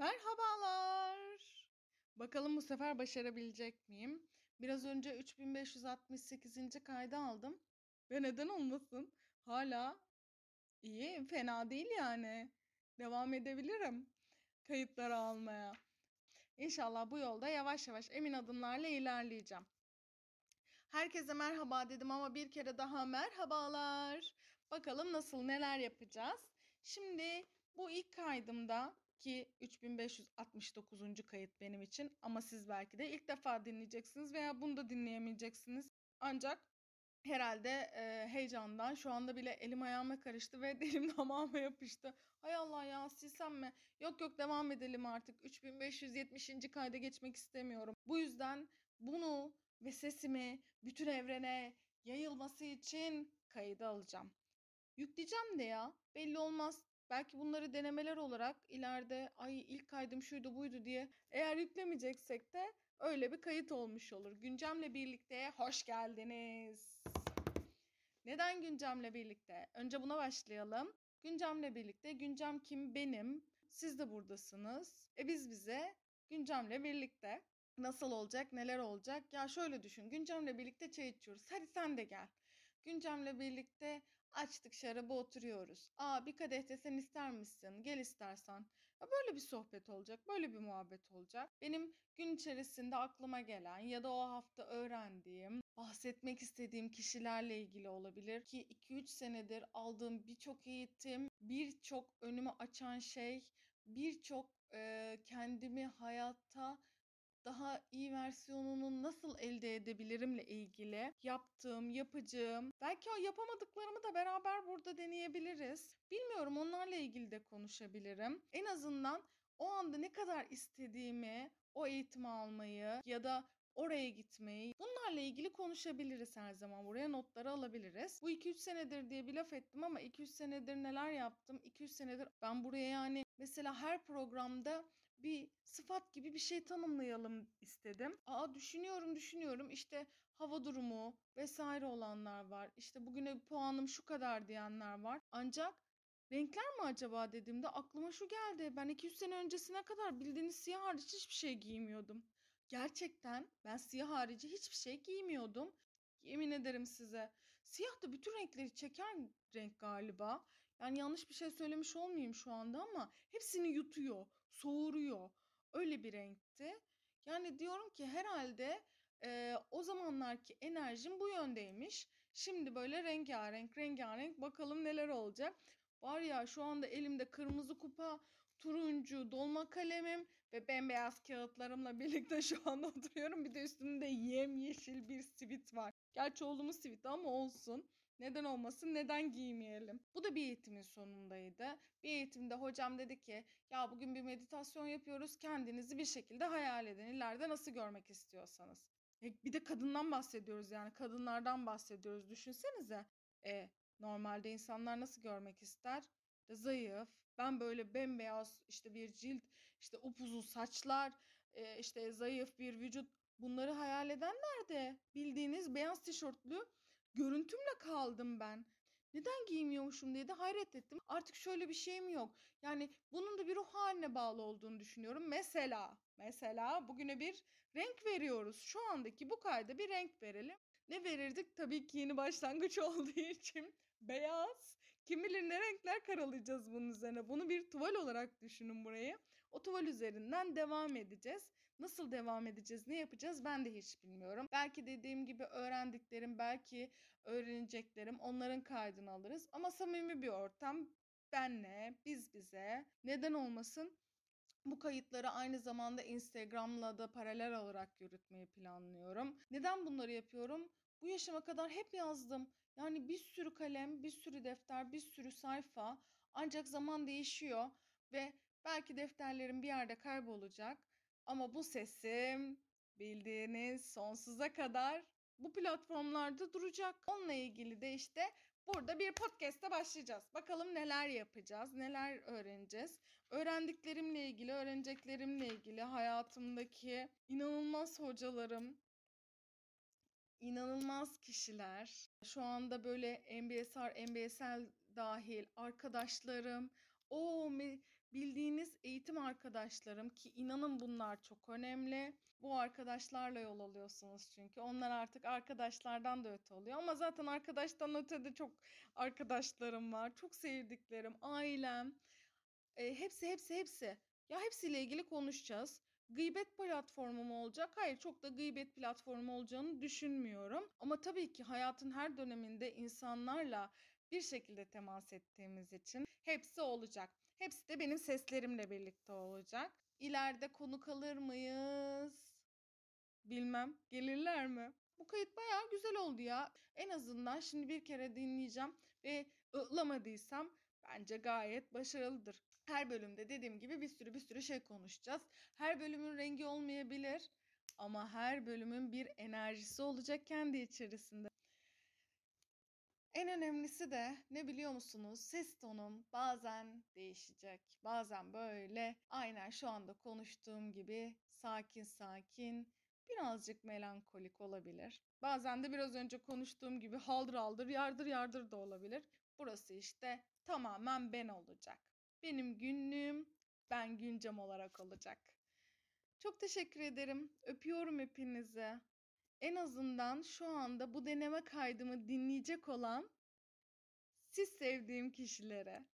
Merhabalar. Bakalım bu sefer başarabilecek miyim? Biraz önce 3568. kaydı aldım. Ve neden olmasın? Hala iyi, fena değil yani. Devam edebilirim kayıtları almaya. İnşallah bu yolda yavaş yavaş emin adımlarla ilerleyeceğim. Herkese merhaba dedim ama bir kere daha merhabalar. Bakalım nasıl neler yapacağız. Şimdi bu ilk kaydımda ki 3569. kayıt benim için ama siz belki de ilk defa dinleyeceksiniz veya bunu da dinleyemeyeceksiniz. Ancak herhalde e, heyecandan şu anda bile elim ayağıma karıştı ve dilim damağıma yapıştı. Hay Allah ya silsem mi? Yok yok devam edelim artık. 3570. kayda geçmek istemiyorum. Bu yüzden bunu ve sesimi bütün evrene yayılması için kaydı alacağım. Yükleyeceğim de ya. Belli olmaz. Belki bunları denemeler olarak ileride ay ilk kaydım şuydu buydu diye eğer yüklemeyeceksek de öyle bir kayıt olmuş olur. Güncemle birlikte hoş geldiniz. Neden güncemle birlikte? Önce buna başlayalım. Güncemle birlikte güncem kim? Benim. Siz de buradasınız. E biz bize güncemle birlikte nasıl olacak, neler olacak? Ya şöyle düşün. Güncemle birlikte çay içiyoruz. Hadi sen de gel. Güncemle birlikte açtık şarabı oturuyoruz. Aa bir kadeh de sen ister misin? Gel istersen. Ya böyle bir sohbet olacak. Böyle bir muhabbet olacak. Benim gün içerisinde aklıma gelen ya da o hafta öğrendiğim, bahsetmek istediğim kişilerle ilgili olabilir ki 2-3 senedir aldığım birçok eğitim, birçok önümü açan şey, birçok e, kendimi hayatta daha iyi versiyonunu nasıl elde edebilirimle ilgili yaptığım, yapacağım, belki o yapamadıklarımı da beraber burada deneyebiliriz. Bilmiyorum onlarla ilgili de konuşabilirim. En azından o anda ne kadar istediğimi, o eğitimi almayı ya da oraya gitmeyi bunlarla ilgili konuşabiliriz her zaman. Buraya notları alabiliriz. Bu 2-3 senedir diye bir laf ettim ama 2-3 senedir neler yaptım? 2-3 senedir ben buraya yani mesela her programda bir sıfat gibi bir şey tanımlayalım istedim. Aa düşünüyorum düşünüyorum işte hava durumu vesaire olanlar var. İşte bugüne puanım şu kadar diyenler var. Ancak renkler mi acaba dediğimde aklıma şu geldi. Ben 200 sene öncesine kadar bildiğiniz siyah hariç hiçbir şey giymiyordum. Gerçekten ben siyah harici hiçbir şey giymiyordum. Yemin ederim size. Siyah da bütün renkleri çeken renk galiba. Yani yanlış bir şey söylemiş olmayayım şu anda ama hepsini yutuyor, soğuruyor. Öyle bir renkti. Yani diyorum ki herhalde e, o zamanlarki enerjim bu yöndeymiş. Şimdi böyle rengarenk rengarenk bakalım neler olacak. Var ya şu anda elimde kırmızı kupa, turuncu dolma kalemim ve bembeyaz kağıtlarımla birlikte şu anda oturuyorum. Bir de üstümde yemyeşil bir sivit var. Gerçi oğlumun siviti ama olsun. Neden olmasın? Neden giymeyelim? Bu da bir eğitimin sonundaydı. Bir eğitimde hocam dedi ki ya bugün bir meditasyon yapıyoruz. Kendinizi bir şekilde hayal edin. İleride nasıl görmek istiyorsanız. E, bir de kadından bahsediyoruz yani kadınlardan bahsediyoruz. Düşünsenize. E, normalde insanlar nasıl görmek ister? De zayıf. Ben böyle bembeyaz işte bir cilt, işte upuzun saçlar, e, işte zayıf bir vücut. Bunları hayal edenler de bildiğiniz beyaz tişörtlü görüntümle kaldım ben. Neden giymiyormuşum diye de hayret ettim. Artık şöyle bir şeyim yok. Yani bunun da bir ruh haline bağlı olduğunu düşünüyorum. Mesela, mesela bugüne bir renk veriyoruz. Şu andaki bu kayda bir renk verelim. Ne verirdik? Tabii ki yeni başlangıç olduğu için beyaz. Kim bilir ne renkler karalayacağız bunun üzerine. Bunu bir tuval olarak düşünün burayı. O tuval üzerinden devam edeceğiz. Nasıl devam edeceğiz, ne yapacağız ben de hiç bilmiyorum. Belki dediğim gibi öğrendiklerim, belki öğreneceklerim onların kaydını alırız. Ama samimi bir ortam benle, biz bize neden olmasın bu kayıtları aynı zamanda Instagram'la da paralel olarak yürütmeyi planlıyorum. Neden bunları yapıyorum? Bu yaşıma kadar hep yazdım. Yani bir sürü kalem, bir sürü defter, bir sürü sayfa. Ancak zaman değişiyor ve belki defterlerim bir yerde kaybolacak. Ama bu sesim bildiğiniz sonsuza kadar bu platformlarda duracak. Onunla ilgili de işte burada bir podcast'e başlayacağız. Bakalım neler yapacağız, neler öğreneceğiz. Öğrendiklerimle ilgili, öğreneceklerimle ilgili hayatımdaki inanılmaz hocalarım, inanılmaz kişiler. Şu anda böyle MBSR, MBSL dahil arkadaşlarım, o bildiğiniz eğitim arkadaşlarım ki inanın bunlar çok önemli. Bu arkadaşlarla yol alıyorsunuz çünkü. Onlar artık arkadaşlardan da öte oluyor. Ama zaten arkadaştan öte de çok arkadaşlarım var. Çok sevdiklerim, ailem. E, hepsi hepsi hepsi. Ya hepsiyle ilgili konuşacağız. Gıybet platformu mu olacak? Hayır, çok da gıybet platformu olacağını düşünmüyorum. Ama tabii ki hayatın her döneminde insanlarla bir şekilde temas ettiğimiz için hepsi olacak. Hepsi de benim seslerimle birlikte olacak. İleride konuk alır mıyız? Bilmem. Gelirler mi? Bu kayıt bayağı güzel oldu ya. En azından şimdi bir kere dinleyeceğim ve ıhlamadıysam bence gayet başarılıdır. Her bölümde dediğim gibi bir sürü bir sürü şey konuşacağız. Her bölümün rengi olmayabilir ama her bölümün bir enerjisi olacak kendi içerisinde. En önemlisi de ne biliyor musunuz? Ses tonum bazen değişecek. Bazen böyle aynen şu anda konuştuğum gibi sakin sakin, birazcık melankolik olabilir. Bazen de biraz önce konuştuğum gibi haldır haldır, yardır yardır da olabilir. Burası işte tamamen ben olacak. Benim günlüğüm ben güncem olarak olacak. Çok teşekkür ederim. Öpüyorum hepinizi. En azından şu anda bu deneme kaydımı dinleyecek olan siz sevdiğim kişilere.